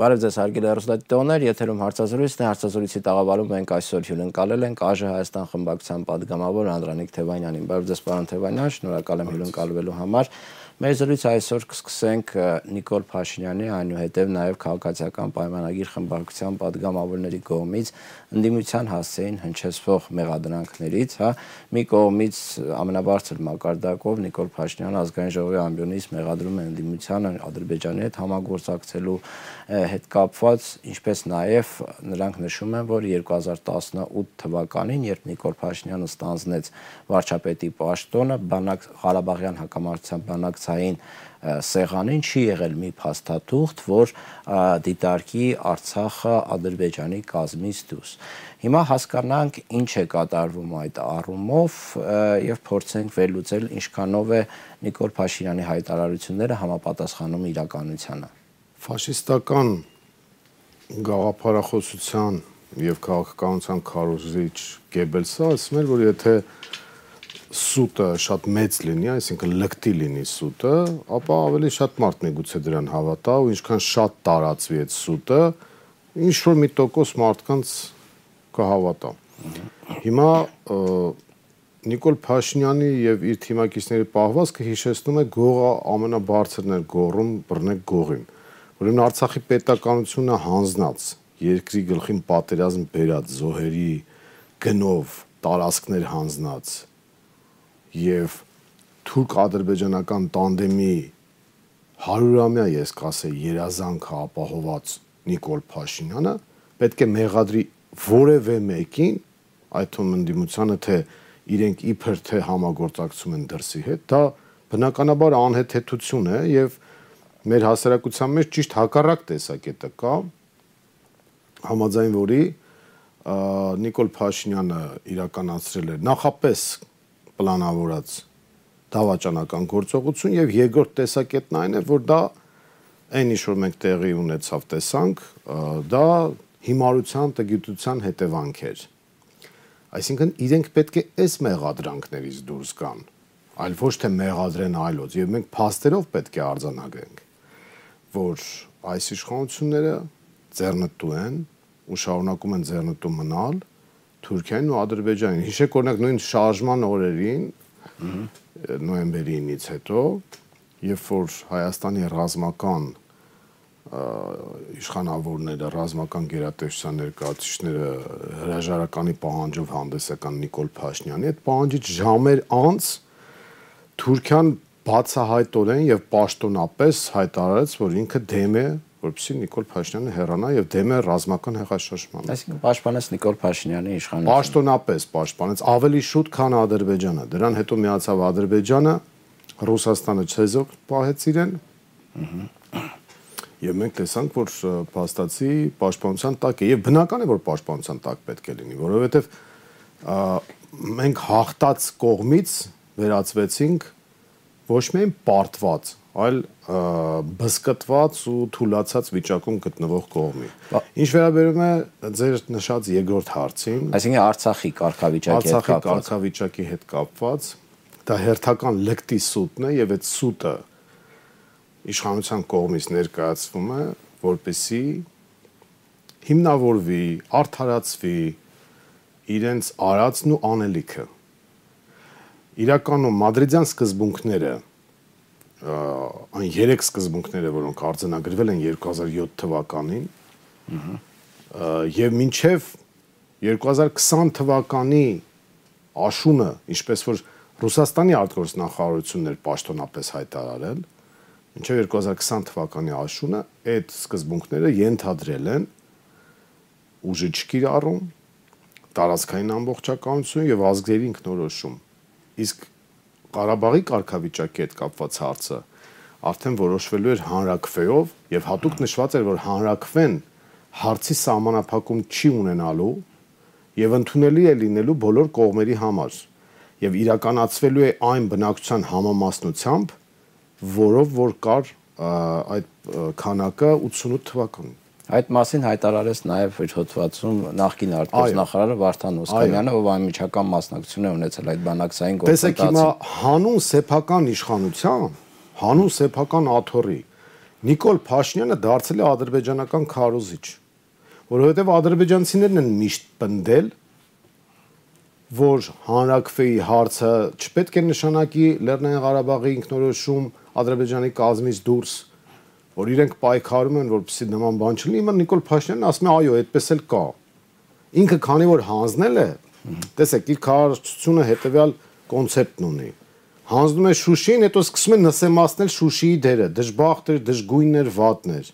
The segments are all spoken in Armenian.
Բարև ձեզ հարգելի հեռուստադիտողներ, եթերում հարցազրույցն է, հարցազրույցի տաղավարում մենք այսօր հյուրընկալել ենք ԱԺ Հայաստան խմբակցության падգամավոր Անդրանիկ Թևանյանին։ Բարև ձեզ, պարոն Թևանյան, շնորհակալ եմ հյուրընկալվելու համար։ Մեր զրույցը այսօր կսկսենք Նիկոլ Փաշինյանի, այնուհետև նաև քաղաքացիական պայմանագիր խմբակցության падգամավորների կողմից ընդդիմության հասցեին հնչեցվող մեղադրանքներից, հա, մի կողմից ամենաբարձր մակարդակով Նիկոլ Փաշինյանը ազգային ժողովի ամբիոնից մեղադրում է ընդդիմությանը Ադրբեջանի հետ համագործակցելու հետ կապված, ինչպես նաև նրանք նշում են, որ 2018 թվականին, երբ Նիկոլ Փաշինյանը ստանձնեց վարչապետի պաշտոնը, բանակ Ղարաբաղյան հակամարտության բանակցային սեղանին չի եղել մի փաստաթուղթ, որ դիտարկի Արցախը Ադրբեջանի կազմից դուրս։ Հիմա հասկանանք ինչ է կատարվում այդ առումով եւ փորձենք վերլուծել ինչքանով է Նիկոլ Փաշինյանի հայտարարությունները համապատասխանում իրականությանը ֆաշիստական գաղափարախոսության եւ քաղաքականության քարոզիչ Գեբելսը ասում էր, որ եթե սուտը շատ մեծ լինի, այսինքն լկտի լինի սուտը, ապա ավելի շատ մարդ միգուցե դրան հավատա ու ինչքան շատ տարածվի այդ սուտը, ինչ որ մի տոկոս մարդկանց կհավատա։ Հիմա Նիկոլ Փաշինյանի եւ իր թիմակիցների պահվածքը հիշեցնում է գողը ամենաբարձրն էր գողում բռնեք գողին։ Ուրեմն Արցախի պետականությունը հանձնած երկրի գլխին պատերազմ բերած զոհերի գնով տարածքներ հանձնած եւ թուրք-ադրբեջանական տանդեմի հարյուրամյա ես կասեի երազանքը ապահոված Նիկոլ Փաշինյանը պետք է մեղադրի որևէ մեկին այդ թվում ընդդիմությանը թե իրենք իբր թե համագործակցում են դրսի հետ դա բնականաբար անհեթեթություն է եւ մեր հասարակության մեջ ճիշտ հակառակ տեսակետը կա համաձայն որի Նիկոլ Փաշինյանը իրականացրել է նախապես պլանավորած դավաճանական գործողություն եւ երկրորդ տեսակետն այն է որ դա այն ինչ որ մենք տեղի ունեցավ տեսանք դա հիմարության տգիտության հետևանք էր այսինքն իրենք պետք է այս մեղադրանքներից դուրս գան այլ ոչ թե մեղադրեն այլոց եւ մենք փաստերով պետք է արձանագրենք որ այս իշխանությունները ձեռնտու են ու շարունակում են ձեռնտու մնալ Թուրքիային ու Ադրբեջանին։ Հիշեք օրինակ նույն շարժման օրերին նոյեմբերի 9-ից հետո, երբ որ Հայաստանի ռազմական իշխանավորները, ռազմական գերատեսչության ներկայացուցիչները հրաժարականի պահանջով հանդես եկան Նիկոլ Փաշինյանի, այդ պահանջից ժամեր անց Թուրքիան բացահայտորեն եւ պաշտոնապես հայտարարեց, որ ինքը դեմ է որպեսզի Նիկոլ Փաշինյանը հեռանա եւ դեմ է ռազմական հեղաշրջմանը։ Այսինքն պաշտպանեց Նիկոլ Փաշինյանի իշխանությունը։ Պաշտոնապես պաշտպանեց ավելի շուտ, քան Ադրբեջանը։ Դրան հետո միացավ Ադրբեջանը, Ռուսաստանը չեզոք պահեց իրեն։ Եվ մենք տեսանք, որ փաստացի պաշտպանության տակ է եւ բնական է, որ պաշտպանության տակ պետք է լինի, որովհետեւ մենք հաղթած կողմից վերածվեցինք ոչ միայն պարտված, այլ բսկտված ու թուլացած վիճակում գտնվող կողմի։ Ինչ վերաբերում է ձեր նշած երկրորդ հարցին, այսինքն Արցախի կարգավիճակի հետ կապված, Արցախի կարգավիճակի հետ կապված, դա հերթական լկտի սուտն է եւ այդ սուտը իշխանության կողմից ներկայացվում է, որպեսի հիմնավորվի, արդարացվի իրենց արածն ու անելիքը իրականում մադրիդյան սկզբունքները այն երեք սկզբունքները, որոնք արձանագրվել են 2007 թվականին, եւ մինչեւ 2020 թվականի աշունը, ինչպես որ Ռուսաստանի արտգործնախարարությունն էր պաշտոնապես հայտարարել, մինչեւ 2020 թվականի աշունը այդ սկզբունքները ենթադրել են ուժի չկիրառում, տարածքային ամբողջականություն եւ ազգերի ինքնորոշում Իսկ Ղարաբաղի կարգավիճակի հետ կապված հարցը արդեն որոշվելու էր հանրակրվեով եւ հատուկ նշված էր, որ հանրակրվեն հարցի սահմանափակում չի ունենալու եւ ընդունելի է լինելու բոլոր կողմերի համար եւ իրականացվելու է այն բնակչության համամասնությամբ, որով որ կար այդ քանակը 88 թվականին Այդ մասին հայտարարեց նաև իր հոդվածում նախկին արտգործնախարարը Վարդան Օսկանյանը, ով անմիջական մասնակցություն է ունեցել այդ բանակցային գործընթացին։ Տեսեք հիմա հանուն սեփական իշխանության, հանուն սեփական աթոռի Նիկոլ Փաշինյանը դարձել է ադրբեջանական քարոզիչ, որովհետև ադրբեջանցիներն են միշտ պնդել, որ հանրակրվեի հարցը չպետք է նշանակի Լեռնային Ղարաբաղի ինքնորոշում Ադրբեջանի կազմից դուրս, որ իրենք պայքարում են, որպեսզի նման բան չլինի, իմը Նիկոլ Փաշինյանն ասում է, այո, այդպես էլ կա։ Ինքը քանի որ հանձնել է, տեսեք, իր քարոզությունը հետեւյալ կոնցեպտն ունի հանձնում է Շուշին, հետո սկսում է նսեմացնել Շուշիի դերը, դժբախտեր, դժգույններ, վատներ։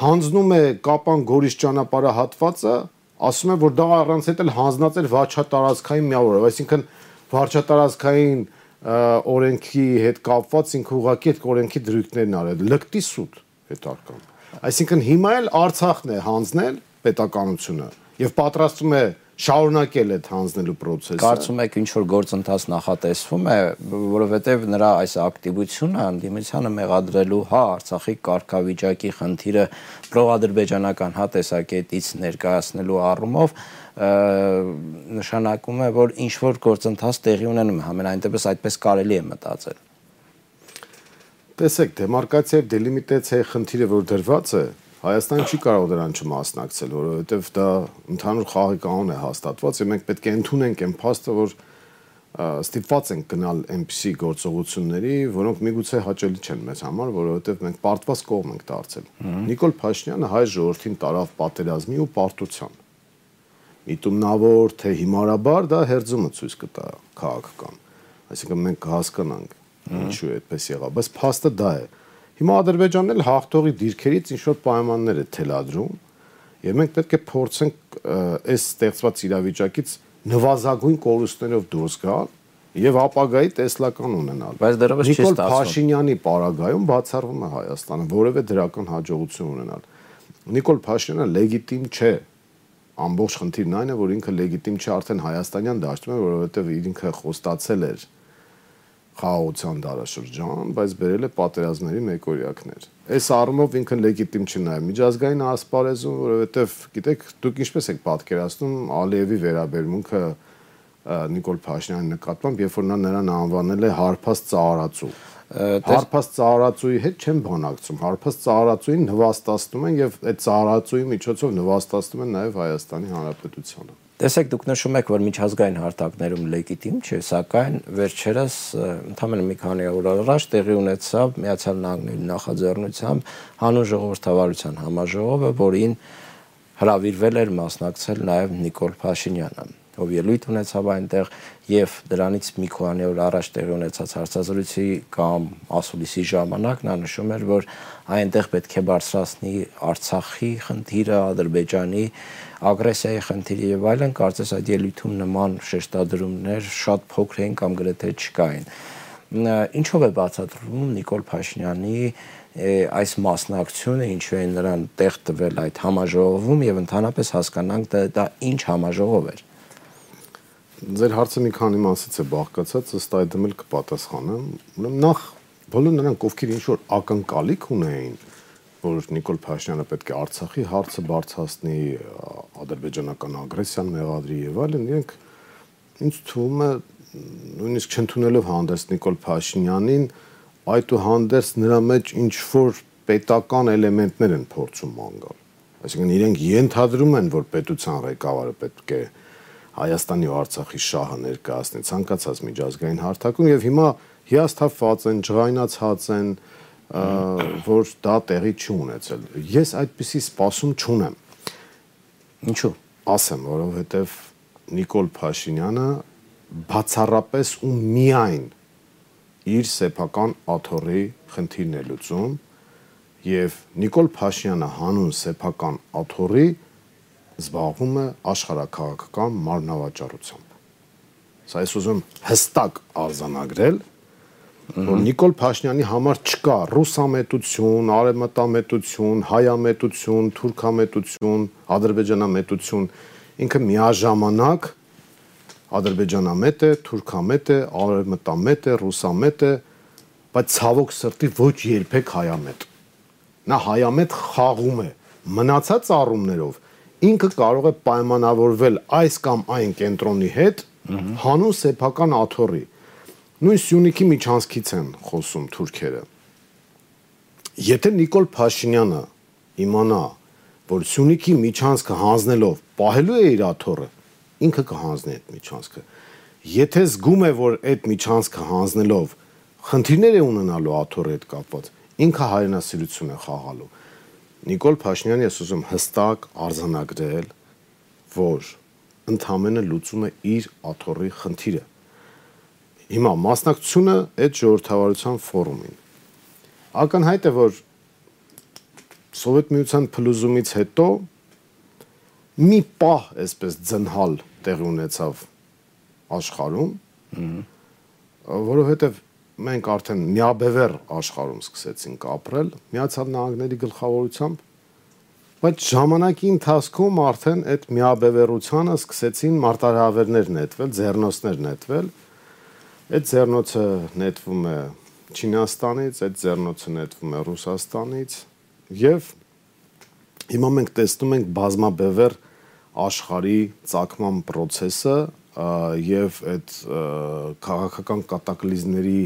Հանձնում է Կապան Գորիս ճանապարհահատվածը, ասում է, որ դա առանց հետ էլ հանձնած էր վաչատարածքային միավորով, այսինքն վաչատարածքային օրենքի հետ կապված ինքը ուղղակի այդ օրենքի դրույթներն արել, լկտի սուտ հետարկան։ Այսինքն հիմա էլ Արցախն է հանձնել պետականությունը եւ պատրաստում է շարունակել այդ հանձնելու process-ը։ Կարծում եք ինչ որ գործընթաց նախատեսվում է, որովհետև նրա այս ակտիվությունը անդիմությանը մեղադրելու հա Արցախի կարգավիճակի խնդիրը պրոադրբեջանական հա տեսակետից ներկայացնելու առումով նշանակում է, որ ինչ որ գործընթաց տեղի ունենում է, համենայն դեպս այդպես կարելի է մտածել։ Տեսեք, դեմարկացիա եւ դելիմիտացիայի խնդիրը որ դրված է, Հայաստանը չի կարող դրան չմասնակցել, որովհետև դա ընդհանուր խաղի կանոն է հաստատված եւ մենք պետք է ընդունենք այն փաստը, որ ստիպված ենք գնալ այնպիսի գործողությունների, որոնք միգուցե հաճելի չեն մեզ համար, որովհետև մենք պարտված կողմ ենք դարձել։ Նիկոլ Փաշինյանը հայ ժողովրդին տարավ պատերազմի ու պարտության։ Միտումնավոր թե հիմարաբար դա հերձումը ցույց կտա քաղաքական։ Այսինքն մենք կհասկանանք ինչու է այդպես եղավ, բայց փաստը դա է։ Հիմա Ադրբեջանն էլ հաղթողի դիրքերից ինչ որ պայմաններ է թելադրում եւ մենք պետք է փորձենք այս ստեղծված իրավիճակից նվազագույն կորուստներով դուրս գալ եւ ապագայի տեսլական ունենալ։ Բայց դեռևս չի ստացվում։ Նիկոլ Փաշինյանի պարագայում բացառվում է Հայաստանը որևէ դրական հաջողություն ունենալ։ Նիկոլ Փաշինյանը լեգիտիմ չէ։ Ամբողջ խնդիրն այն է, որ ինքը լեգիտիմ չէ արդեն հայաստանյան դաշտում է, որովհետեւ ինքը խոստացել էր խաղաղության դարաշրջան, բայց բերել է պատերազմների մեկօրյակներ։ Այս առումով ինքը լեգիտիմ չի նաև միջազգային ասպարեզում, որովհետև գիտեք, դուք ինչպես եք պատկերացնում Ալիևի վերաբերմունքը Նիկոլ Փաշինյանի նկատմամբ, երբ որ նա նրան անվանել է հարփած ծառացու։ Հարփած ծառացուի հետ չեն բանակցում։ Հարփած ծառացուին նվաստացնում են եւ այդ ծառացուի միջոցով նվաստացնում են նաեւ Հայաստանի Հանրապետությանը։ Տեսեք, դուք նշում եք, որ միջազգային հարթակներում լեգիտիմ չէ, սակայն վերջերս ընդամենը մի քանի օր առաջ տեղի ունեցավ Միացյալ Նահանգների նախաձեռնությամբ հանուն ժողովրդավարության համաժողովը, որին հրավիրվել էր մասնակցել նաև Նիկոլ Փաշինյանը ով ելույթ ունեցավ այնտեղ եւ դրանից մի քանի օր առաջ տեղի ունեցած հարցազրույցի կամ ասուլիսի ժամանակ նա նշում էր, որ այնտեղ պետք է բարձրացնի Արցախի խնդիրը, Ադրբեջանի ագրեսիայի խնդիրը եւ այլն, կարծես այդ ելույթում նման շեշտադրումներ շատ փոքր էին կամ գրեթե չկային։ Ինչով է բացատրվում Նիկոլ Փաշինյանի այս մասնակցությունը ինչու է նրան տեղ տվել այդ համաժողովում եւ ընդհանրապես հասկանանք դա, դա ինչ համաժողով էր։ Ձեր հարցը մի քանի մասից է բաղկացած, ըստ այդմ էլ կպատասխանեմ։ Ուրեմն նախ բոլոր նրանք, ովքեր ինչ որ ակնկալիք ունեին, որ Նիկոլ Փաշինյանը պետք է Արցախի հարցը բարձրացնի, ադրբեջանական ագրեսիան մեղադրի եւ այլն, իրենք ինձ թվում է նույնիսկ չընդունելով հանդես Նիկոլ Փաշինյանին, այդուհանդերձ նրա մեջ ինչ որ պետական էլեմենտներ են փորձում ման Այսինքն իրենք ենթադրում են, որ պետության ղեկավարը պետք է Հայաստանի ու Արցախի շահը ներկայացնի ցանկացած միջազգային հարթակում եւ հիմա հիասթափված են, ջղայնացած են, որ դա տեղի չի ունեցել։ Ես այդպիսի սպասում չունեմ։ Ինչու։ Ասեմ, որովհետև Նիկոլ Փաշինյանը բացառապես ու միայն իր սեփական աթոռի խնդիրն է լուծում եւ Նիկոլ Փաշինյանը հանուն սեփական աթոռի զբաղվում է աշխարհակաղակական մարմնավաճառությամբ։ Սա ես ուզում հստակ արձանագրել, որ Նիկոլ Փաշինյանի համար չկա ռուսամետություն, արևմտամետություն, հայամետություն, թուրքամետություն, ադրբեջանամետություն, ինքը միաժամանակ ադրբեջանամետ է, թուրքամետ է, արևմտամետ է, ռուսամետ է, բայց ցավոք սրտի ոչ երբեք հայամետ։ Նա հայամետ խաղում է մնացած առումներով ինքը կարող է պայմանավորվել այս կամ այն կենտրոնի հետ հանուն սեփական աթոռի նույն Սյունիքի միջանցքից են խոսում թուրքերը։ Եթե Նիկոլ Փաշինյանը իմանա, որ Սյունիքի միջանցքը հանձնելով պահելու է իր աթոռը, ինքը կհանձնի այդ միջանցքը։ Եթե զգում է, որ այդ միջանցքը հանձնելով խնդիրներ է ունենալու աթոռի հետ կապված, ինքը հայրենասիրություն է խաղալու։ Նիկոլ Փաշինյանը ես ուզում հստակ արձանագրել, որ ընդամենը լուծում է իր աթոռի խնդիրը։ Հիմա մասնակցությունը այդ ժողովրդավարության ֆորումին ակնհայտ է, որ Սովետ միության փլուզումից հետո մի պահ այսպես ձնհալ տեղի ունեցավ աշխարհում, որովհետև մենք արդեն միաբևեր աշխարհում սկսեցինք ապրել Միացյալ Նահանգների գլխավորությամբ, բայց ժամանակի ընթացքում արդեն այդ միաբևերությանը սկսեցին մարտահրավերներ նետվել, ձեռնոցներ նետվել։ Այդ ձեռնոցը նետվում է Չինաստանից, այդ ձեռնոցը նետվում է Ռուսաստանից եւ հիմա մենք տեսնում ենք բազմաբևեր աշխարհի ցակման process-ը եւ այդ քաղաքական կատակլիզմների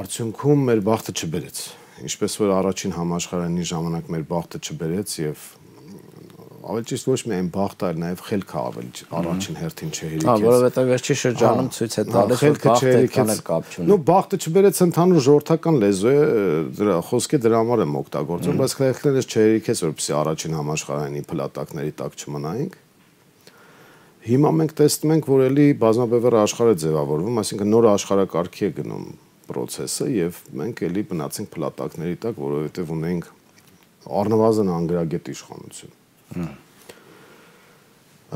արդյունքում մեր բախտը չբերեց։ Ինչպես որ առաջին համաշխարհային ժամանակ մեր բախտը չբերեց եւ ավելի ճիշտ ոչ միայն բախտը, այլ նաև խելքը ավելի առաջին հերթին չհերիքեց։ Հա, որովհետև վերջի շրջանում ցույց է տալիս, որ բախտը կան կապ չունի։ Նու բախտը չբերեց ընդհանուր ժողովրդական լեզու է, դրա խոսքի դրա համար եմ օգտագործում, բայց խելքները չհերիքեց, որպեսզի առաջին համաշխարհայինի փլատակների տակ չմնայինք։ Հիմա մենք տեսնում ենք, որ էլի բազմաբևեռ աշխարհը ձևավորվում, այսինքն նոր աշխարհակարգի է գնում process-ը եւ մենք էլի մնացինք փլատակների տակ, որովհետեւ ունենք առնվազն անգրագետ իշխանություն։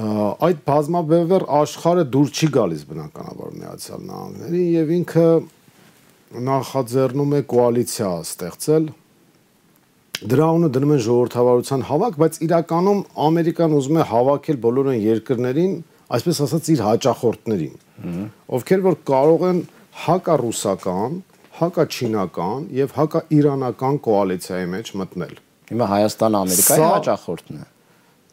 Այդ բազմաբևեռ աշխարհը դուր չի գալիս բնականաբար Միացյալ Նահանգների եւ ինքը նախաձեռնում է կոալիցիա ստեղծել դրա ունը դնում են ժողովրդավարության հավաք, բայց իրականում Ամերիկան ուզում է հավաքել բոլոր այն երկրներին, այսպես ասած իր հաճախորդներին, ովքեր որ կարող են հակառուսական, հակաչինական եւ հակաիրանական կոալիցիայի մեջ մտնել։ Հիմա Հայաստանը Ամերիկայի հաճախորդն է։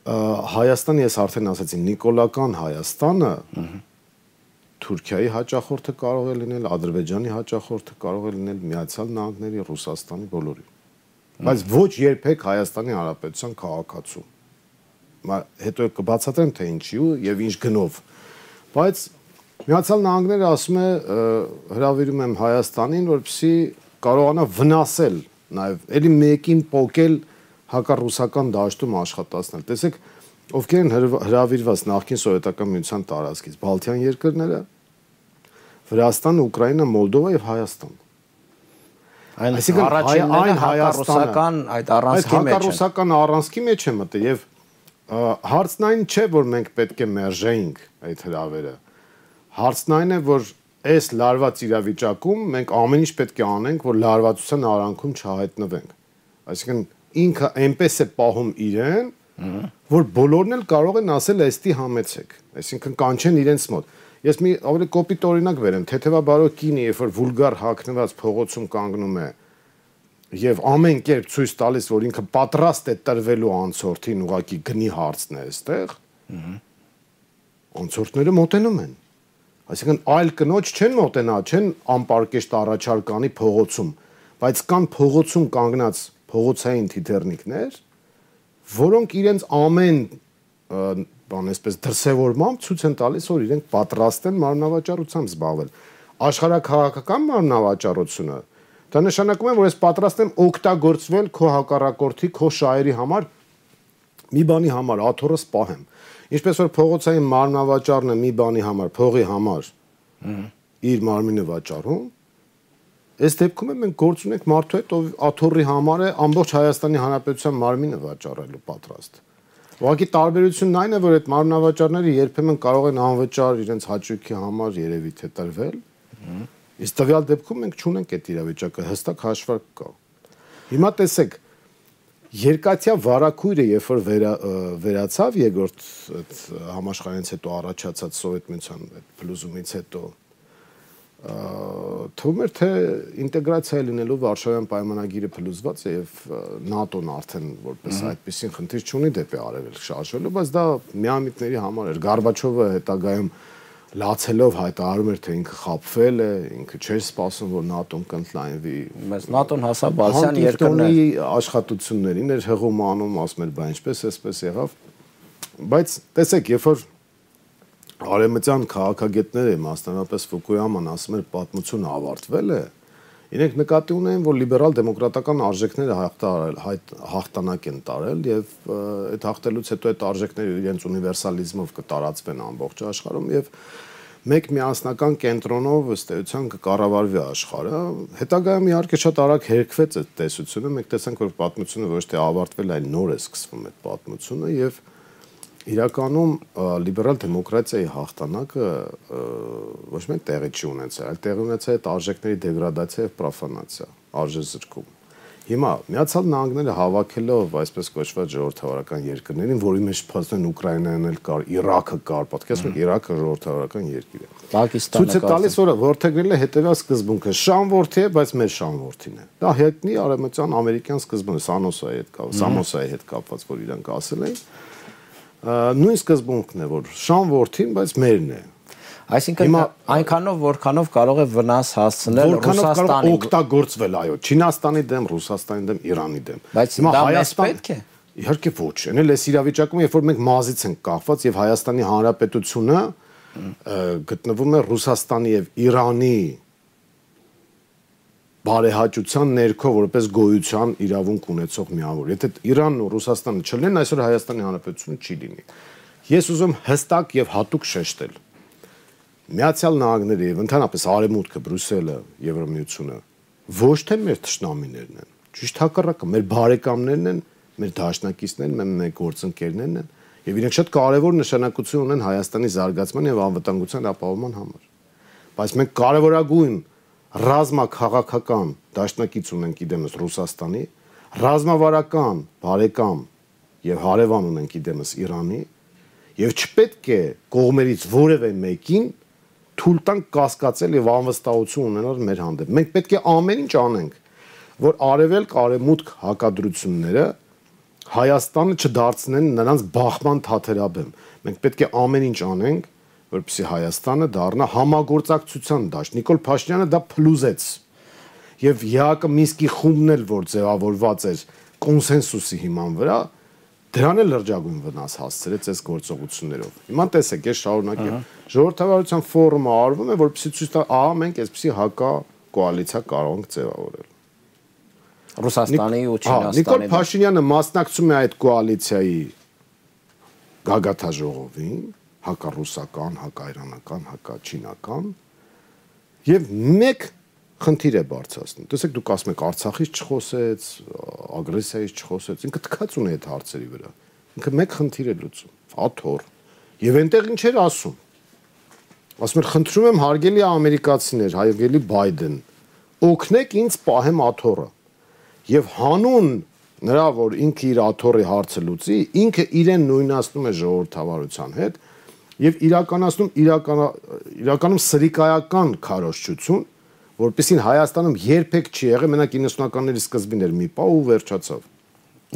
Հայաստանը ես արդեն ասացի, Նիկոլական Հայաստանը Թուրքիայի հաճախորդը կարող է լինել, Ադրբեջանի հաճախորդը կարող է լինել, Միացյալ Նահանգների, Ռուսաստանի բոլորի բայց ոչ երբեք Հայաստանի Հանրապետության քաղաքացու։ Հետո կբացատրեմ թե ինչու եւ ինչ գնով։ Բայց Միացյալ Նահանգները ասում է հրավիրում եմ Հայաստանին, որպեսզի կարողանա վնասել նաեւ ելի մեկին փոկել հակառուսական դաշտում աշխատացնել։ Տեսեք, ովքեր են հրավիրված նախկին սովետական միության տարածքից, Բալթյան երկրները, Վրաստան, Ուկրաինա, Մոլդովա եւ Հայաստան Այն առաջինները հակառուսական այդ առանցքի մեջ են։ Այդ հակառուսական առանցքի մեջ է մտել եւ հարցն այն չէ, որ մենք պետք է մերժեինք այդ հրավերը։ Հարցն այն է, որ այս լարված իրավիճակում մենք ամեն ինչ պետք է անենք, որ լարվածության արանքում չհայտնվենք։ Այսինքն ինքը այնպես է պահում իրեն, որ բոլորն էլ կարող են ասել էստի համեցեք։ Այսինքն կանչեն իրենց մոտ Ես մի ավելի կոպիտ օրինակ վերեմ, թեթևաբարո կինը, երբ որ վուլգար հակնված փողոցում կանգնում է եւ ամեն կերպ ցույց տալիս, որ ինքը պատրաստ է տրվելու անցորդին, ուղակի գնի հարցն է այստեղ։ Անցորդները մոտենում են։ Այսինքն այլ կնոջ չեն մոտենա, չեն անպարկեշտ առաջարկանի փողոցում, բայց կան փողոցում կանգնած փողոցային թիթեռնիկներ, որոնք իրենց ամեն բան այսպես դրսևորմամբ ցույց են տալիս, որ իրենք պատրաստ են մարմնավաճառությամբ զբաղվել։ Աշխարհակաղակական մարմնավաճառությունը դա նշանակում է, որ ես պատրաստ եմ օգտագործվել քո հակառակորդի, քո շահերի համար մի բանի համար աթոռը սպահեմ։ Ինչպես որ փողոցային մարմնավաճառն է մի բանի համար, փողի համար իր մարմինը վաճառում, Այս դեպքում մենք գործ ունենք մարդու հետ, ով աթոռի համար է ամբողջ Հայաստանի Հանրապետության մարմինը վաճառելու պատրաստ։ Ուղղակի տարբերությունն այն է, որ այդ մարմնավաճառները երբեմն կարող են անվճար իրենց հաճույքի համար երևի թե տրվել։ Իսկ տվյալ դեպքում մենք չունենք այդ իրավիճակը, հստակ հաշվարկ կա։ Հիմա տեսեք, երկաթյա վարակույրը երբ որ վերա, վերացավ երկրորդ այդ համաշխարհից հետո առաջացած սովետ միության այդ փլուզումից հետո թվում էր թե ինտեգրացիա լինելու Վարշավյան պայմանագիրը փլուզված է եւ ՆԱՏՕ-ն արդեն որպես այդպեսին խնդիր չունի դեպի արևելք շարժվելու, բայց դա միամիտների համար էր։ Գարբաչովը հետագայում լացելով հայտարարում էր թե ինքը խապվել է, ինքը չէր սպասում որ ՆԱՏՕ-ն կընդլայնվի։ Բայց ՆԱՏՕ-ն հասավ բալսյան երկրներ աշխատություններին էր հղում անում, ասում էր, բա ինչպես էսպես եղավ։ Բայց տեսեք, երբ որ արեմտյան քաղաքագետները, մասնավորապես Ֆուկույաման ասում էր պատմությունը ավարտվել է, իրենք նկատի ունեն, որ լիբերալ դեմոկրատական արժեքները հաղթանակ են տարել եւ այդ հաղթելուց հետո այդ արժեքները իրենց ունիվերսալիզմով կտարածվեն ամբողջ աշխարհում եւ մեկ միասնական կենտրոնով ըստ էության կկառավարվի աշխարհը։ Հետագայում իհարկե շատ արագ հերկվեց այդ տեսությունը, մենք տեսանք, որ պատմությունը ոչ թե ավարտվել, այլ նոր է սկսվում այդ պատմությունը եւ Իրականում լիբերալ դեմոկրատիայի հաղթանակը ոչ միայն տեղի չի ունեցել, այլ տեղի ունեցել է արժեքների դեգրադացիա եւ պրոֆանացիա, արժեր զրկում։ Հիմա Միացյալ Նահանգները հավաքելով այսպես կոչված ժողովրդավարական երկրներին, որի մեջ փաստորեն Ուկրաինան էլ կար, Իրաքը կար, պատկերացնու Իրաքը ժողովրդավարական երկիր է։ Պակիստանը ցույց է տալիս, որ որթեգրել է հետևյալ սկզբունքը՝ շանվորթի է, բայց մեր շանվորթին է։ Դա հայտնի արևմտյան ամերիկյան սկզբունքը, Սանոսայի հետ կապ, Սամոսայի հետ կապված, որ իրանք ասել են, նույն սկզբունքն է, որ շան որդին, բայց մերն է։ Այսինքն Հիմա, այնքանով որքանով կարող է վնաս հասցնել Ռուսաստանին։ Որքանով օգտագործվել, այո, Չինաստանի դեմ, Ռուսաստանի դեմ, Իրանի դեմ։ Բայց հիմա Հայաստանը պետք է։ Իհարկե ոչ, այն էլ այս իրավիճակում, երբ որ մենք մազից ենք կախված եւ Հայաստանի Հանրապետությունը գտնվում է Ռուսաստանի եւ Իրանի բարեհաճության ներքո որպես գոյության իրավունք ունեցող միավոր։ Եթե Իրանն ու Ռուսաստանը չլինեն, այսօր Հայաստանի Հանրապետությունը չի լինի։ Ես ուզում հստակ եւ հատուկ շեշտել։ Միացյալ Նահանգները եւ ընդհանրապես Արևմուտքը, Բրյուսելը, Եվրոմիությունը ոչ թե մեր ճշնամիներն են, ճիշտ հակառակը, մեր բարեկամներն են, մեր դաշնակիցներն են, մեր գործընկերներն են եւ իրենք շատ կարեւոր նշանակություն ունեն Հայաստանի զարգացման եւ անվտանգության ապահովման համար։ Բայց մենք կարևորագույն ռազմաքաղաքական դաշնակից ունենք իդեմս Ռուսաստանի, ռազմավարական բարեկամ եւ հարևան ունենք իդեմս Իրանի եւ չպետք է կողմերից որևէ մեկին թույլ տանք կասկածել եւ անվստահություն ունենալ մեր հանդեպ։ Մենք պետք է ամեն ինչ անենք, որ արևելք արևմուտք հակադրությունները Հայաստանը չդարձնեն նրանց բախման թաթերաբեմ։ Մենք պետք է ամեն ինչ անենք, որպեսզի Հայաստանը դառնա համագործակցության դաշտ։ Նիկոլ Փաշինյանը դա փլուզեց։ Եվ ՀԱԿ Մինսկի խումբն էլ որ ձևավորված էր կոնսենսուսի հիման վրա, դրան էլ լրջագույն վնաս հասցրեց այս գործողություններով։ Հիմա տեսեք, ես շարունակեմ։ Ժողովրդավարության ֆորումը արվում է, որպեսզի ցույց տա, ահա մենք այսպեսի հակա կոալիցիա կարող ենք ձևավորել։ Ռուսաստանի ու Չինաստանի։ Նիկոլ Փաշինյանը մասնակցում է այդ կոալիցիայի գագաթաժողովին, հակառուսական, հակայրանական, հակաչինական եւ մեկ խնդիր է բարձրացնում։ Տեսեք, դուք ասում եք Արցախից չխոսեց, ագրեսիայից չխոսեց, ինքը թքած ունի այդ հարցերի վրա։ Ինքը մեկ խնդիր է լուծում՝ աթոռ։ Եվ այնտեղ ինչ էր ասում։ Ասում էր, խնդրում եմ հարգելի ամերիկացիներ, հարգելի Բայդեն, օգնեք ինձ պահեմ աթոռը։ Եվ հանուն նրա որ ինքը իր աթոռի հարցը լուծի, ինքը իրեն նույնացնում է ժողովրդավարության հետ եւ իրականացնում իրական իրականում սրիկայական քարոշչություն, որպեսին Հայաստանում երբեք չի եղել, մենակ 90-ականների սկզբին էր մի պա ու վերջացավ։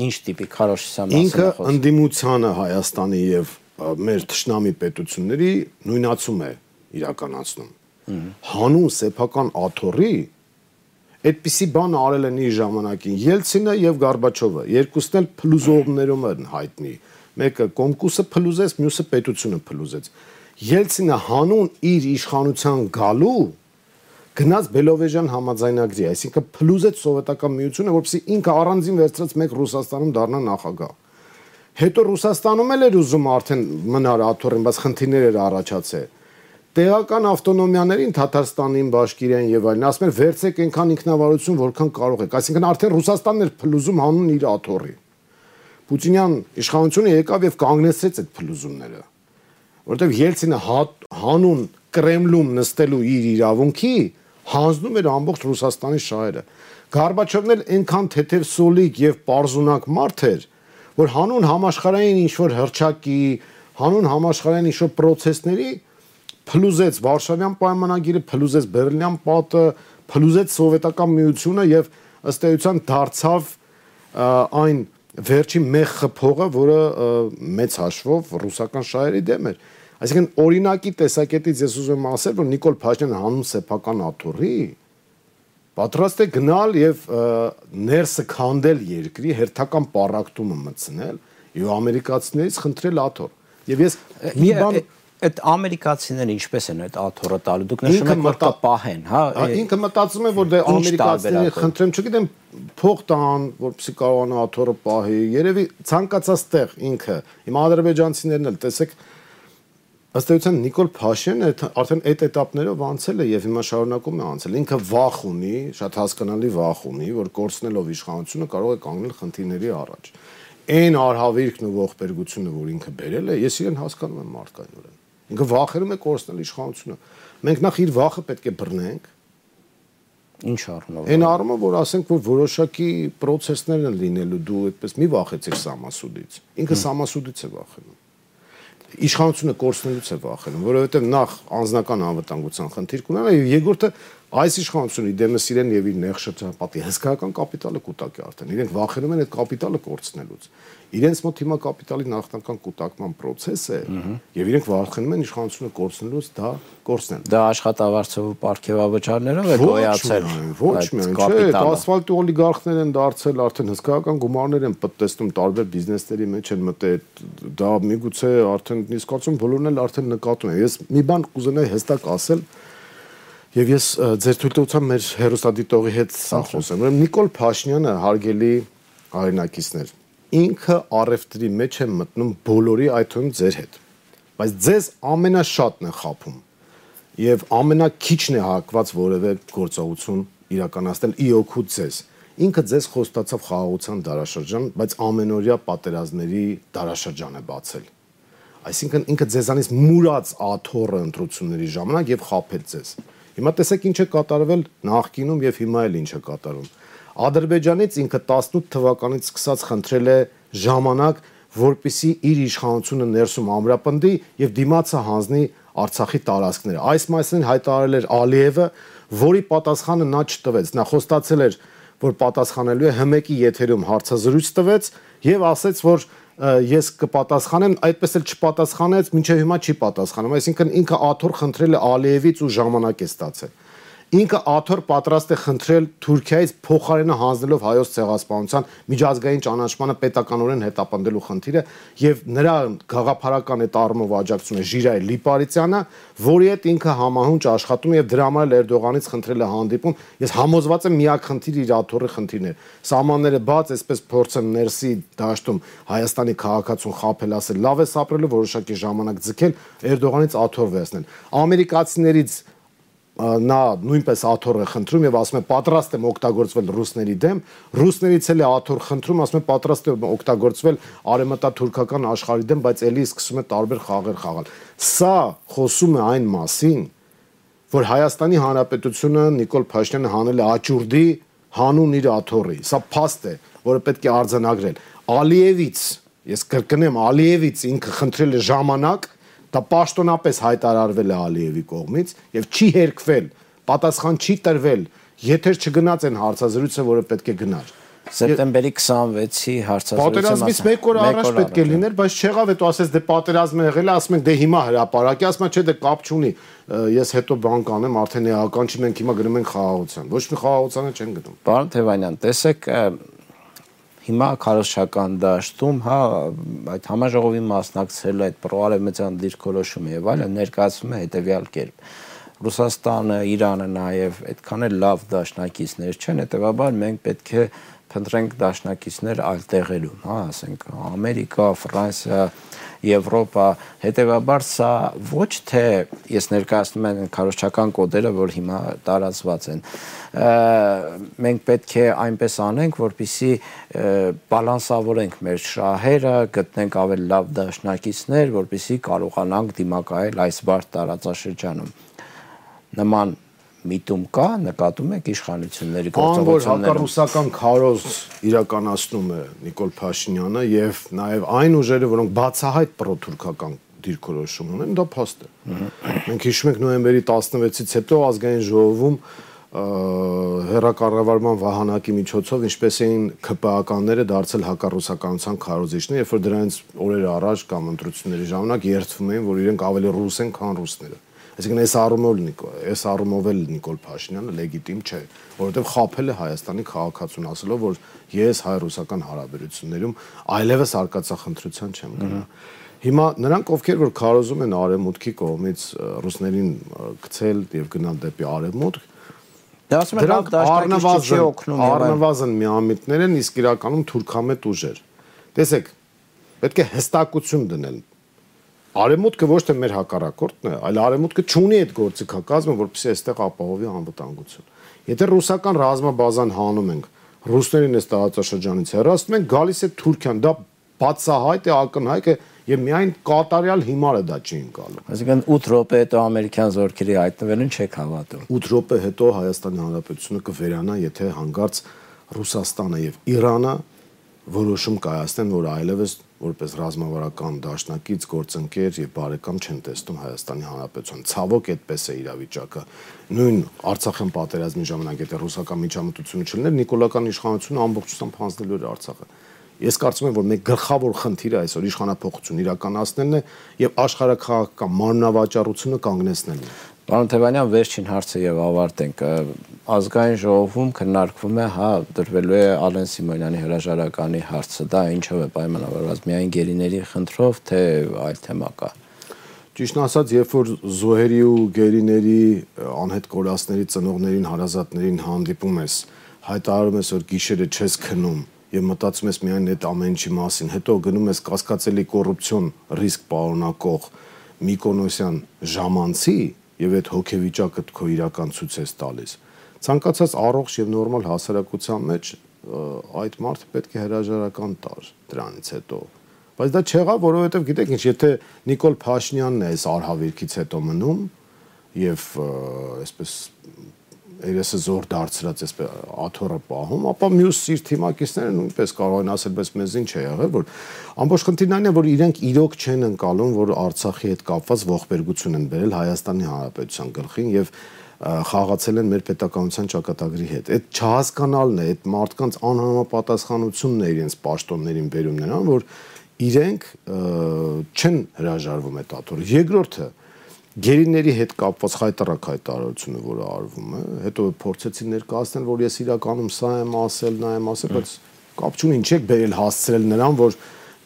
Ինչ տիպի քարոշչության մասին Ինքը ընդդիմությանը Հայաստանի եւ մեր ճշնամի պետությունների նույնացում է իրականացնում։ Հանուն սեփական աթոռի այդպիսի բան արել են իր ժամանակին Ելցինը եւ Գորբաչովը։ Երկուսն էլ փլուզողներում են հայտնի մեկը կոմկուսը փլուզեց, մյուսը պետությունը փլուզեց։ Ելցինը հանուն իր իշխանության գալու գնաց Բելովեժյան համաձայնագրի, այսինքն փլուզեց սովետական միությունը, որպեսզի ինքը առանձին վերցրած մեկ Ռուսաստանում դառնա նախագահ։ Հետո Ռուսաստանում էլ էր ուզում արդեն մնար աթոռին, բայց խնդիրներ էր առաջացել տեղական ավտոնոմիաներին Թաթարստանին, Բաշկիրիան եւ այլն ասում են վերցեք այնքան ինքնավարություն, որքան կարող եք։ Այսինքն արդեն Ռուսաստանն էր փլուզում հանուն իր աթոռի։ Պուտինյան իշխանությունը եկավ եւ կանգնեցրեց այդ փլուզումները, որովհետեւ Ելցինը հանուն Կրեմլում նստելու իր իրավունքի հանձնում էր ամբողջ Ռուսաստանի շահերը։ Գարբաչովն էլ այնքան թեթև սոլիկ եւ པարզունակ մարդ էր, որ հանուն համաշխարհային ինչ-որ հրճակի, հանուն համաշխարհային ինչ-որ process-ների փլուզեց Վարշավյան պայմանագիրը, փլուզեց Բերլինյան պատը, փլուզեց սովետական միությունը եւ ըստ էության դարձավ այն վերջի մեծ խփողը, որը մեծ հաշվով ռուսական շահերի դեմ էր։ Այսինքն օրինակի տեսակետից ես ուզում եմ ասել, որ Նիկոլ Փաշինյանը հանուն սեփական աթոռի պատրաստ է գնալ եւ ներսը քանդել երկրի հերթական պարակտումը մտցնել եւ ամերիկացիներից խնդրել աթոռ։ Եվ ես մի բան այդ ամերիկացիները ինչպես են այդ աթորը տալու դուք նշում եք որ պահեն հա, հա ինքը մտածում է որ դե ամերիկացիները խնդրեմ չգիտեմ փող տան որպեսզի կարողանա աթորը պահի երևի ցանկացած տեղ ինքը իմ ադրբեջանցիներն էլ տեսեք ըստ էության Նիկոլ Փաշեն արդեն այդ этаպներով անցել է եւ հիմա շարունակում է անցել ինքը վախ ունի շատ հասկանալի վախ ունի որ կորցնելով իշխանությունը կարող է կանգնել խնդիրների առաջ այն արհավիրքն ու ողբերգությունը, որ ինքը բերել է, ես իրեն հասկանում եմ մարդկանյորեն։ Ինքը վախերում է կորցնել իշխանությունը։ Մենք նախ իր վախը պետք է բռնենք։ Ինչ առնով։ Այն առումով, որ ասենք, որ որոշակի process-ներ են լինելու, դու այդպես մի վախեցիր Սամասուդից։ Ինքը Սամասուդից է վախենում իշխանությունը կորցնելուց է վախենում, որովհետև նախ անձնական անվտանգության խնդիր կունենա եւ երկրորդը այս իշխանությունը դեմս իրեն եւ իր նեղ շրջապատի հսկայական կապիտալը կուտակի արդեն։ Իրենք վախենում են այդ կապիտալը կորցնելուց իրենց մոտ հիմա կապիտալի նախնական կൂട്ടակման process է եւ իրենք վախենում են իշխանությունը կորցնելուց դա կորցնել։ Դա աշխատավարձով ու ապարքեվավճարներով է գոյացել։ Ոչ միայն, չէ, ասֆալտի օլիգարխներ են դարձել, արդեն հսկայական գումարներ են պատտեստում տարբեր բիզնեսների մեջ են մտել։ Դա միգուցե արդեն իսկ կարծում բոլորն էլ արդեն նկատում են։ Ես մի բան կուզենայի հստակ ասել, Եվ ես ձեր թույլտվությամբ մեր հերոստատիտողի հետ սա խոսեմ։ Ուրեմն Նիկոլ Փաշինյանը հարգելի արենակիցներ ինքը առևտրի մեջ է մտնում բոլորի այդ թվում ձեր հետ բայց ձեզ ամենաշատն է խափում եւ ամենակիչն է հակված որևէ գործողություն իրականացնել ի օգուտ ձեզ ինքը ձեզ խոստացավ խաղաղության դարաշրջան բայց ամենօրյա պատերազմների դարաշրջան է բացել այսինքն ինքը ձեզանից մուրած աթոռը ընտրությունների ժամանակ եւ խափեց ձեզ հիմա տեսեք ինչ է կատարվել նախկինում եւ հիմա էլ ինչ է կատարվում Ադրբեջանից ինքը 18 թվականից սկսած խնդրել է ժամանակ, որպիսի իր իշխանությունը ներսում ամրապնդի եւ դիմացը հանձնի Արցախի տարածքները։ Այս մասին հայտարարել էր Ալիևը, որի պատասխանը նա չտվեց։ Նա խոստացել էր, որ պատասխանելու է հմեկի եթերում հարցազրույց տվեց եւ ասաց, որ ես կպատասխանեմ, այդպես էլ չպատասխանեց, մինչև հիմա չի պատասխանում։ Այսինքն ինքը աթոռ խնդրել է Ալիևից ու ժամանակ է ստացել ինքը աթոռ պատրաստ է խնդրել Թուրքիայից փոխարենը հանձնելով հայոց ցեղասպանության միջազգային ճանաչմանը պետականորեն հետապնդելու խնդիրը եւ նրա գաղափարական այդ առումով աջակցում է Ժիրայ Լիպարիցյանը, որի հետ ինքը համահունչ աշխատում եւ դրա համար Էրդողանից խնդրել է հանդիպում։ Ես համոզված եմ միակ խնդիր իր աթոռի խնդիրն է։ Սահմանները բաց, այսպես փորձեն ներսի դաշտում Հայաստանի քաղաքացուն խափել ասել, լավ է սապրելու որոշակի ժամանակ ձգել Էրդողանից աթոռ վերցնել։ Ամերիկացիներից նա նույնպես աթոռ է խնդրում եւ ասում է պատրաստ եմ օգտագործվել ռուսների դեմ, ռուսներից էլ է աթոռ խնդրում, ասում է պատրաստ եմ օգտագործվել արեմտա-թուրքական աշխարհի դեմ, բայց ելի սկսում է տարբեր խաղեր խաղալ։ Սա խոսում է այն մասին, որ Հայաստանի Հանրապետությունը Նիկոլ Փաշինյանը հանել է աճուրդի հանուն իր աթոռի։ Սա փաստ է, որը պետք է արձանագրել։ Ալիևից, ես կրկնեմ, Ալիևից ինքը խնդրել է ժամանակ Դա պաշտոնապես հայտարարվել է Ալիևի կողմից եւ չի հերկվել, պատասխան չի տրվել, եթե չգնաց են հարցազրույցը, որը պետք է գնար սեպտեմբերի 26-ի հարցազրույցը պատերազմից 1 օր առաջ պետք է լիներ, բայց չեղավ, հետո ասես դե պատերազմը եղել է, ասում են դե հիմա հրաապարակի, ասում են չէ դե կապ չունի, ես հետո բան կանեմ, արդեն էական չի, մենք հիմա գնում ենք խաղաղության։ Ոչ մի խաղաղությանը չեն գնում։ Պարոն Թևանյան, տեսեք, հիմա քարոշչական դաշտում, հա, այդ համաժողովի մասնակցել այդ պրոարևմտյան դիրքորոշումը եւ այլը ներկայացվում է հետեւյալ կերպ։ Ռուսաստանը, Իրանը նաև այդքան էլ լավ դաշնակիցներ չեն, հետեւաբար մենք պետք է փնտրենք դաշնակիցներ այլ տեղերում, հա, ասենք Ամերիկա, Ֆրանսիա, Եվրոպա, հետեւաբար սա ոչ թե ես ներկայացնում եմ քարոշչական կոդերը, որ հիմա տարածված են, մենք պետք է այնպես անենք, որպիսի բալանսավորենք մեր շահերը, գտնենք ավելի լավ դաշնակիցներ, որպիսի կարողանանք դիմակայել այս բարդ տարածաշրջանում։ Նման միտում կա, նկատում եք իշխանությունների գործողությունները։ Ան որ հակառուսական քարոզ իրականացնում է Նիկոլ Փաշինյանը եւ նաեւ այն ուժերը, որոնք բացահայտ պրոթուրքական դիրքորոշում ունեն, դա փաստ է։ Մենք հիշում ենք նոյեմբերի 16-ից հետո ազգային ժողովում հերակառավարման վահանակի միջոցով ինչպես էին ԿՊԱ-կանները դարձել հակառուսականության քարոզիչներ, երբ որ դրանից օրեր առաջ կամ ընտրությունների ժամանակ երթվում էին, որ իրենք ավելի ռուս են, քան ռուսները։ Այսինքն այս առումով Նիկոլ, այս առումով էլ Նիկոլ Փաշինյանը լեգիտիմ չէ, որովհետև խափել է Հայաստանի քաղաքացուն ասելով, որ ես հայ-ռուսական հարաբերություններում այլևս արկածախնդրության չեմ գնա։ Հիմա նրանք ովքեր որ քարոզում են արևմուտքի կողմից ռուսներին գցել եւ գնալ դեպի արևմուտք, Դա ասում են լավ դաշնակից չի օգնում։ Առնվազն միամիտներ են, իսկ իրականում թուրքամետ ուժեր։ Տեսեք, պետք է հստակություն դնել։ Արևմուտքը ոչ թե մեր հակառակորդն է, այլ արևմուտքը ճունի այդ գործիքակազմը, որպեսզի այստեղ ապահովի անվտանգություն։ Եթե ռուսական ռազմաբազան հանում ենք, ռուսներին այս տարածաշրջանից հեռացնում են, գալիս է Թուրքիան, դա բացահայտ է, ակնհայտ է, եւ միայն կատարյալ հիմարը դա չի ընկալում։ Այսինքն 8 րոպե հետո ամերիկյան զորքերի հայտնվելուն չեք հավատում։ 8 րոպե հետո Հայաստանի Հանրապետությունը կվերանա, եթե հանգարց Ռուսաստանը եւ Իրանը որոշում կայացնեն, որ այլևս որպես ռազմավարական դաշնակից գործընկեր եւ բարեկամ չեն տեսնում Հայաստանի Հանրապետություն։ Ցավոք այդպես է իրավիճակը։ Նույն Արցախյան պատերազմի ժամանակ եթե ռուսական միջամտությունը չլիներ, Նիկոլական իշխանությունը ամբողջությամբ հանձնելու էր Արցախը։ Ես կարծում եմ, որ մեր գլխավոր խնդիրը այսօր իշխանապողություն իրականացնելն է եւ աշխարհակաղակական մարմնավաճառությունը կանգնեցնելն է։ Պարոն Թևանյան, վերջին հարցը եւ ավարտենք։ Ազգային ժողովում քննարկվում է, հա, դրվելու է Ալեն Սիմոնյանի հրաժարականի հարցը։ Դա ինչով է պայմանավորված։ Միայն գերիների խնդրով, թե այլ թեմա կա։ Ճիշտ ասած, երբ որ զոհերի ու գերիների անհետ կորածների ծնողներին, հարազատներին հանդիպում ես, հայտարարում ես, որ գիշերը չես քնում, եւ մտածում ես միայն այդ ամեն ինչի մասին, հետո գնում ես կասկածելի կոռուպցիոն ռիսկ պարունակող Միկոնոսյան ժամանցի եւ այդ հոգեվիճակը քո իրական ցույց ես տալիս։ Ցանկացած առողջ եւ նորմալ հասարակության մեջ այդ մարդը պետք է հրաժարական տար դրանից հետո բայց դա չեղավ, որովհետև գիտեք ինչ, եթե Նիկոլ Փաշինյանն է այս արհավիրքից հետո մնում եւ այսպես երեսը զոր դարձրած այսպես աթոռը պահում, ապա մյուս իր թիմակիցները նույնպես կարող են ասել, բայց մեզ ինչ է եղել, որ ամբողջ խնդիրն այն է, որ իրենք իրոք չեն ընկալում, որ Արցախի հետ կապված ողբերգություն են բերել Հայաստանի Հանրապետության գլխին եւ խաղացել են մեր պետականության ճակատագրի հետ։ Այդ չհասկանալն է, այդ մարդկանց անհամապատասխանությունն է իրենց պաշտոններին վերում նրան, որ իրենք չեն հրաժարվում այդ աթոռը։ Երկրորդը գերիների հետ կապված խայտարակ հայտարարությունը, որը արվում է, հետո փորձեցին ներկայացնել, որ ես իրականում սա եմ ասել, նա եմ ասել, բայց կապ չունի, ինչ եք բերել հասցրել նրան, որ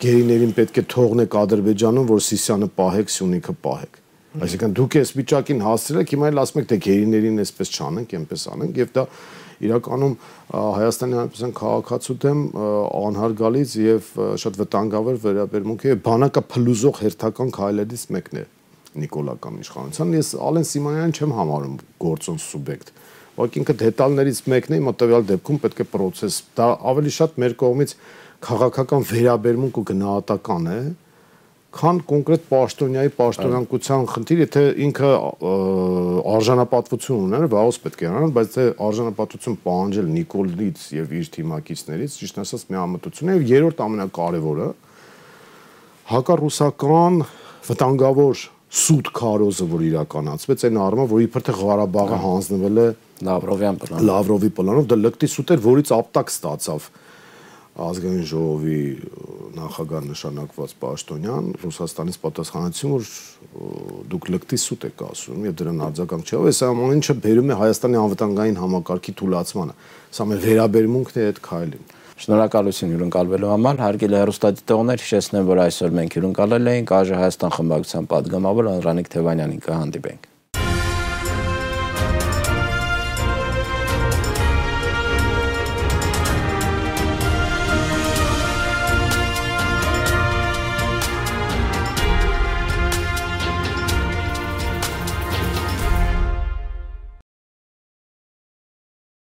գերիներին պետք է թողնեք Ադրբեջանում, որ Սիսիանը պահեք, Սյունիքը պահեք։ Այսինքն դուք այս վիճակին հասցրել եք, հիմա էլ ասում եք, թե գերիներին այսպես չանենք, այնպես անենք, եւ դա իրականում Հայաստանի Հանրապետության քաղաքացու դեմ անհարգալից եւ շատ վտանգավոր վերաբերմունք է բանակը փլուզող հերթական քայլերից մեկն է նիկոլական իշխանության։ Ես Ալեն Սիմանյանին չեմ համարում գործոն սուբյեկտ։ Ուղղակի ինքը դետալներից մեկն է, մտավյալ դեպքում պետք է process։ Դա ավելի շատ մեր կողմից քաղաքական վերաբերմունք ու գնահատական է, քան կոնկրետ պաշտոնյայի պաշտոնանկության խնդիր, եթե ինքը արժանապատվություն ուներ, վաղուց պետք է անան, բայց թե արժանապատվություն պահանջել Նիկոլից եւ իր թիմակիցներից, ճիշտ ասած, միամտություն է եւ երրորդ ամենակարևորը հակառուսական վտանգավոր սուտ քարոզը, որ իրականացվեց այն առումով, որ իբր թե Ղարաբաղը հանձնվել է Լավրովյան պլանով։ Լավրովի պլանով դա լկտի սուտ էր, որից ապտակ ստացավ ազգային ժողովի նախագահ նշանակված Պաշտոնյան Ռուսաստանից պատասխանեցին, որ դուք լկտի սուտ եք ասում եւ դրան արձագանք չէ։ Այս ամեն ինչը բերում է Հայաստանի անվտանգային համակարգի թուլացմանը։ Սա մեր վերաբերմունքն է այդ քայլին։ Շնորհակալություն հյուրընկալվելու համար։ Հարգելի հեռուստադիտողներ, հիշեցնեմ, որ այսօր մենք հյուրընկալել էինք. Այժմ Հայաստան խմբակցության падգամավոր Անրանիկ Թևանյանին կհանդիպենք։